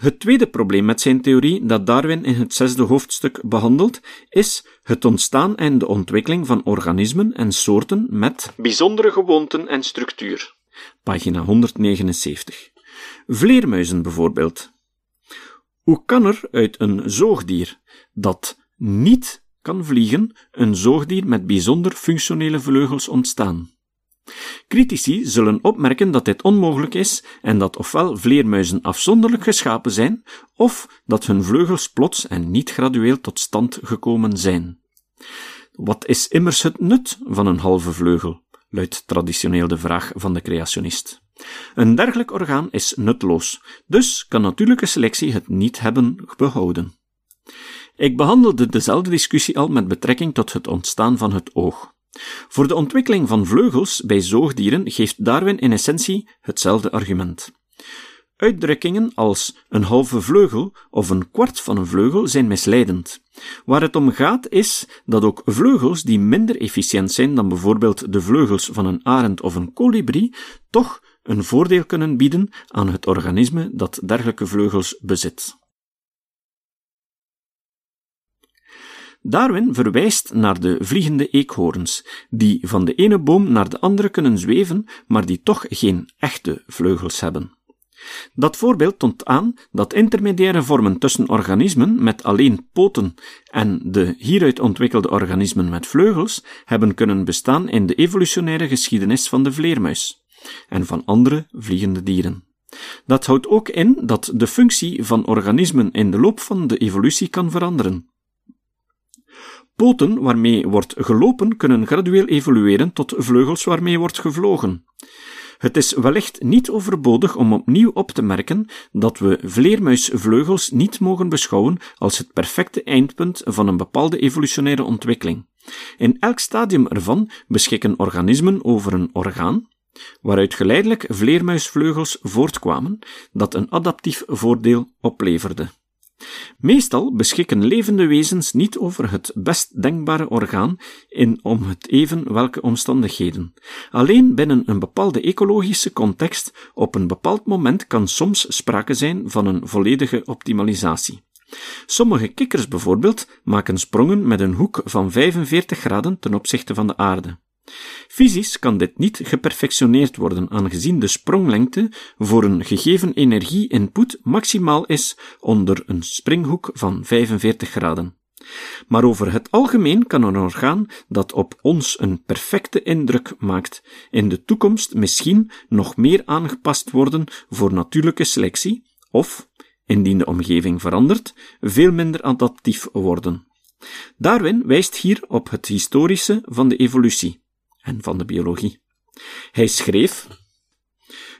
Het tweede probleem met zijn theorie, dat Darwin in het zesde hoofdstuk behandelt, is het ontstaan en de ontwikkeling van organismen en soorten met bijzondere gewoonten en structuur. Pagina 179. Vleermuizen bijvoorbeeld. Hoe kan er uit een zoogdier dat niet kan vliegen, een zoogdier met bijzonder functionele vleugels ontstaan? Critici zullen opmerken dat dit onmogelijk is en dat ofwel vleermuizen afzonderlijk geschapen zijn, of dat hun vleugels plots en niet gradueel tot stand gekomen zijn. Wat is immers het nut van een halve vleugel? luidt traditioneel de vraag van de creationist. Een dergelijk orgaan is nutloos, dus kan natuurlijke selectie het niet hebben behouden. Ik behandelde dezelfde discussie al met betrekking tot het ontstaan van het oog. Voor de ontwikkeling van vleugels bij zoogdieren geeft Darwin in essentie hetzelfde argument. Uitdrukkingen als een halve vleugel of een kwart van een vleugel zijn misleidend. Waar het om gaat is dat ook vleugels die minder efficiënt zijn dan bijvoorbeeld de vleugels van een arend of een kolibrie, toch een voordeel kunnen bieden aan het organisme dat dergelijke vleugels bezit. Darwin verwijst naar de vliegende eekhoorns, die van de ene boom naar de andere kunnen zweven, maar die toch geen echte vleugels hebben. Dat voorbeeld toont aan dat intermediaire vormen tussen organismen met alleen poten en de hieruit ontwikkelde organismen met vleugels hebben kunnen bestaan in de evolutionaire geschiedenis van de vleermuis en van andere vliegende dieren. Dat houdt ook in dat de functie van organismen in de loop van de evolutie kan veranderen. Poten waarmee wordt gelopen kunnen gradueel evolueren tot vleugels waarmee wordt gevlogen. Het is wellicht niet overbodig om opnieuw op te merken dat we vleermuisvleugels niet mogen beschouwen als het perfecte eindpunt van een bepaalde evolutionaire ontwikkeling. In elk stadium ervan beschikken organismen over een orgaan, waaruit geleidelijk vleermuisvleugels voortkwamen, dat een adaptief voordeel opleverde. Meestal beschikken levende wezens niet over het best denkbare orgaan in om het even welke omstandigheden. Alleen binnen een bepaalde ecologische context op een bepaald moment kan soms sprake zijn van een volledige optimalisatie. Sommige kikkers bijvoorbeeld maken sprongen met een hoek van 45 graden ten opzichte van de aarde. Fysisch kan dit niet geperfectioneerd worden, aangezien de spronglengte voor een gegeven energie-input maximaal is onder een springhoek van 45 graden. Maar over het algemeen kan een orgaan dat op ons een perfecte indruk maakt, in de toekomst misschien nog meer aangepast worden voor natuurlijke selectie, of, indien de omgeving verandert, veel minder adaptief worden. Darwin wijst hier op het historische van de evolutie en van de biologie. Hij schreef: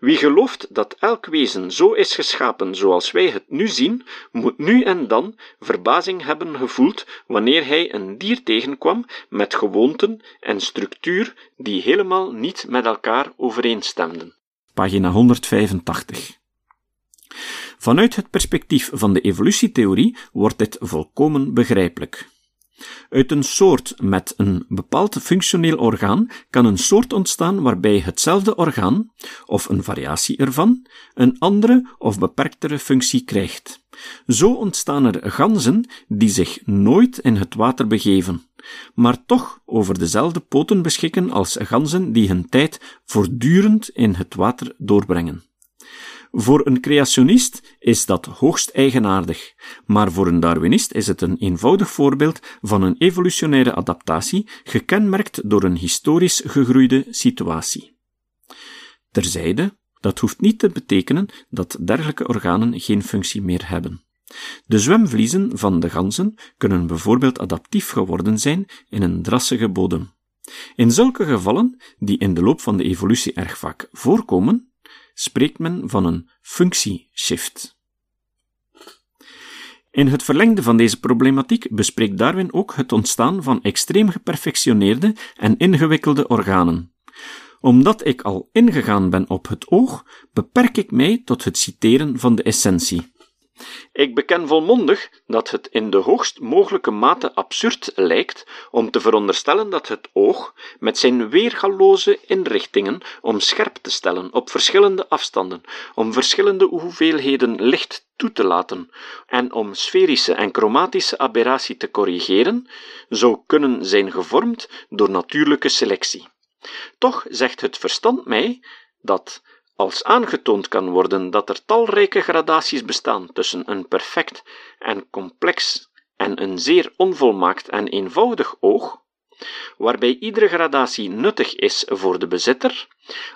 Wie gelooft dat elk wezen zo is geschapen zoals wij het nu zien, moet nu en dan verbazing hebben gevoeld wanneer hij een dier tegenkwam met gewoonten en structuur die helemaal niet met elkaar overeenstemden. Pagina 185. Vanuit het perspectief van de evolutietheorie wordt dit volkomen begrijpelijk. Uit een soort met een bepaald functioneel orgaan kan een soort ontstaan waarbij hetzelfde orgaan, of een variatie ervan, een andere of beperktere functie krijgt. Zo ontstaan er ganzen die zich nooit in het water begeven, maar toch over dezelfde poten beschikken als ganzen die hun tijd voortdurend in het water doorbrengen. Voor een creationist is dat hoogst eigenaardig, maar voor een Darwinist is het een eenvoudig voorbeeld van een evolutionaire adaptatie, gekenmerkt door een historisch gegroeide situatie. Terzijde, dat hoeft niet te betekenen dat dergelijke organen geen functie meer hebben. De zwemvliezen van de ganzen kunnen bijvoorbeeld adaptief geworden zijn in een drassige bodem. In zulke gevallen, die in de loop van de evolutie erg vaak voorkomen, spreekt men van een functieshift. In het verlengde van deze problematiek bespreekt Darwin ook het ontstaan van extreem geperfectioneerde en ingewikkelde organen. Omdat ik al ingegaan ben op het oog, beperk ik mij tot het citeren van de essentie. Ik beken volmondig dat het in de hoogst mogelijke mate absurd lijkt om te veronderstellen dat het oog, met zijn weergaloze inrichtingen om scherp te stellen op verschillende afstanden, om verschillende hoeveelheden licht toe te laten en om sferische en chromatische aberratie te corrigeren, zou kunnen zijn gevormd door natuurlijke selectie. Toch zegt het verstand mij dat als aangetoond kan worden dat er talrijke gradaties bestaan tussen een perfect en complex en een zeer onvolmaakt en eenvoudig oog, waarbij iedere gradatie nuttig is voor de bezitter,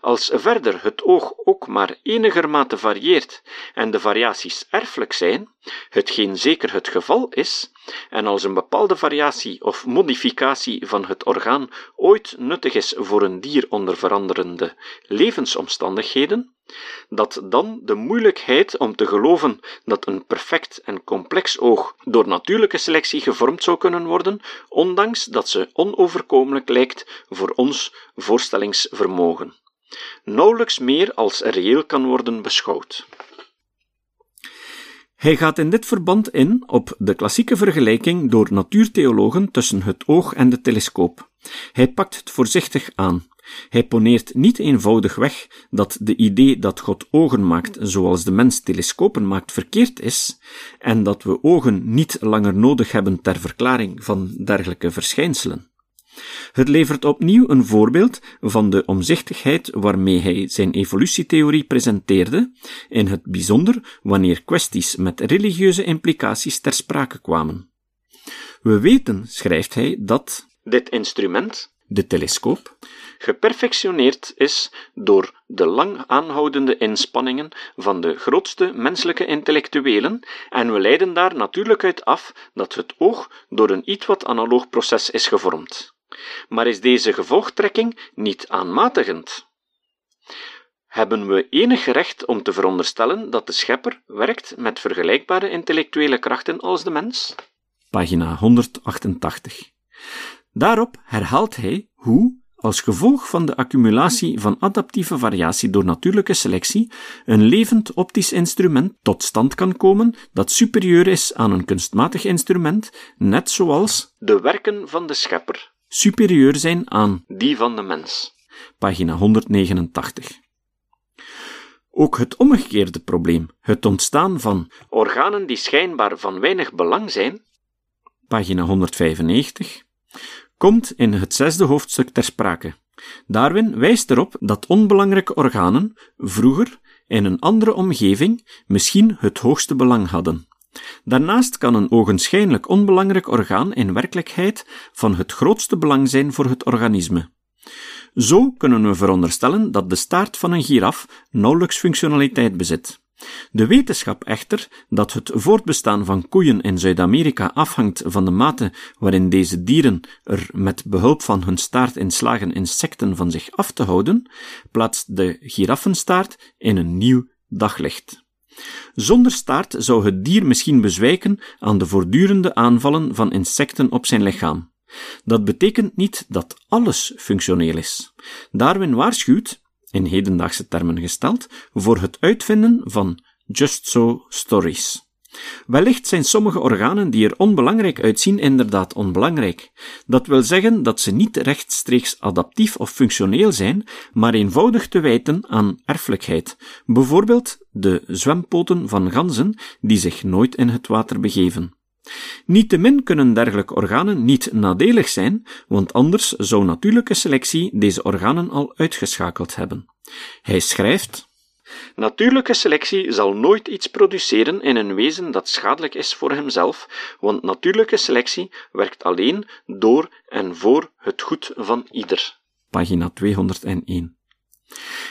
als verder het oog ook maar enigermate varieert en de variaties erfelijk zijn, hetgeen zeker het geval is, en als een bepaalde variatie of modificatie van het orgaan ooit nuttig is voor een dier onder veranderende levensomstandigheden, dat dan de moeilijkheid om te geloven dat een perfect en complex oog door natuurlijke selectie gevormd zou kunnen worden, ondanks dat ze onoverkomelijk lijkt voor ons voorstellingsvermogen, nauwelijks meer als reëel kan worden beschouwd. Hij gaat in dit verband in op de klassieke vergelijking door natuurtheologen tussen het oog en de telescoop. Hij pakt het voorzichtig aan. Hij poneert niet eenvoudig weg dat de idee dat God ogen maakt zoals de mens telescopen maakt verkeerd is, en dat we ogen niet langer nodig hebben ter verklaring van dergelijke verschijnselen. Het levert opnieuw een voorbeeld van de omzichtigheid waarmee hij zijn evolutietheorie presenteerde, in het bijzonder wanneer kwesties met religieuze implicaties ter sprake kwamen. We weten, schrijft hij, dat dit instrument, de telescoop, geperfectioneerd is door de lang aanhoudende inspanningen van de grootste menselijke intellectuelen, en we leiden daar natuurlijk uit af dat het oog door een iets wat analoog proces is gevormd. Maar is deze gevolgtrekking niet aanmatigend? Hebben we enig recht om te veronderstellen dat de schepper werkt met vergelijkbare intellectuele krachten als de mens? Pagina 188. Daarop herhaalt hij hoe, als gevolg van de accumulatie van adaptieve variatie door natuurlijke selectie, een levend optisch instrument tot stand kan komen dat superieur is aan een kunstmatig instrument, net zoals de werken van de schepper superieur zijn aan die van de mens. Pagina 189. Ook het omgekeerde probleem, het ontstaan van organen die schijnbaar van weinig belang zijn, pagina 195, komt in het zesde hoofdstuk ter sprake. Darwin wijst erop dat onbelangrijke organen vroeger in een andere omgeving misschien het hoogste belang hadden. Daarnaast kan een ogenschijnlijk onbelangrijk orgaan in werkelijkheid van het grootste belang zijn voor het organisme. Zo kunnen we veronderstellen dat de staart van een giraf nauwelijks functionaliteit bezit. De wetenschap echter dat het voortbestaan van koeien in Zuid-Amerika afhangt van de mate waarin deze dieren er met behulp van hun staart in slagen insecten van zich af te houden, plaatst de giraffenstaart in een nieuw daglicht. Zonder staart zou het dier misschien bezwijken aan de voortdurende aanvallen van insecten op zijn lichaam. Dat betekent niet dat alles functioneel is. Darwin waarschuwt, in hedendaagse termen gesteld, voor het uitvinden van just so stories. Wellicht zijn sommige organen die er onbelangrijk uitzien inderdaad onbelangrijk. Dat wil zeggen dat ze niet rechtstreeks adaptief of functioneel zijn, maar eenvoudig te wijten aan erfelijkheid. Bijvoorbeeld de zwempoten van ganzen die zich nooit in het water begeven. Niettemin kunnen dergelijke organen niet nadelig zijn, want anders zou natuurlijke selectie deze organen al uitgeschakeld hebben. Hij schrijft Natuurlijke selectie zal nooit iets produceren in een wezen dat schadelijk is voor hemzelf, want natuurlijke selectie werkt alleen door en voor het goed van ieder. Pagina 201.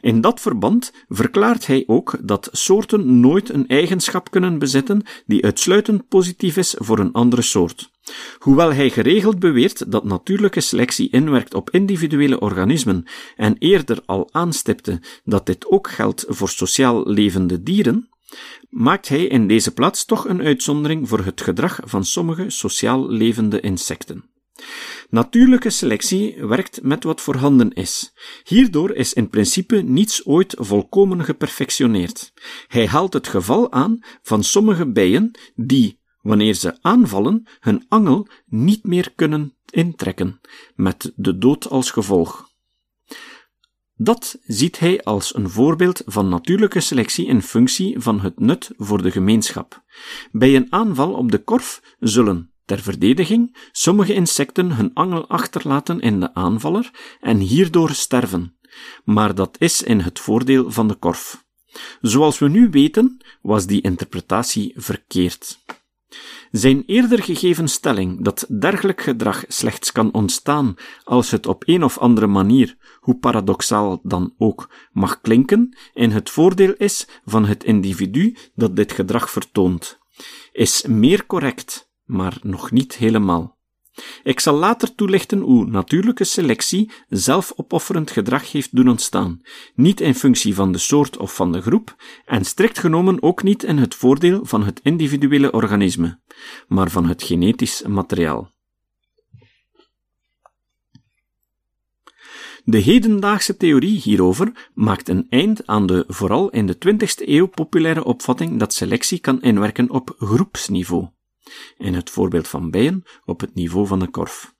In dat verband verklaart hij ook dat soorten nooit een eigenschap kunnen bezitten die uitsluitend positief is voor een andere soort. Hoewel hij geregeld beweert dat natuurlijke selectie inwerkt op individuele organismen en eerder al aanstipte dat dit ook geldt voor sociaal levende dieren, maakt hij in deze plaats toch een uitzondering voor het gedrag van sommige sociaal levende insecten. Natuurlijke selectie werkt met wat voorhanden is. Hierdoor is in principe niets ooit volkomen geperfectioneerd. Hij haalt het geval aan van sommige bijen die, wanneer ze aanvallen, hun angel niet meer kunnen intrekken, met de dood als gevolg. Dat ziet hij als een voorbeeld van natuurlijke selectie in functie van het nut voor de gemeenschap. Bij een aanval op de korf zullen, ter verdediging, sommige insecten hun angel achterlaten in de aanvaller en hierdoor sterven. Maar dat is in het voordeel van de korf. Zoals we nu weten, was die interpretatie verkeerd. Zijn eerder gegeven stelling dat dergelijk gedrag slechts kan ontstaan als het op een of andere manier, hoe paradoxaal dan ook, mag klinken, in het voordeel is van het individu dat dit gedrag vertoont, is meer correct, maar nog niet helemaal. Ik zal later toelichten hoe natuurlijke selectie zelfopofferend gedrag heeft doen ontstaan, niet in functie van de soort of van de groep, en strikt genomen ook niet in het voordeel van het individuele organisme, maar van het genetisch materiaal. De hedendaagse theorie hierover maakt een eind aan de vooral in de 20e eeuw populaire opvatting dat selectie kan inwerken op groepsniveau in het voorbeeld van bijen op het niveau van de korf.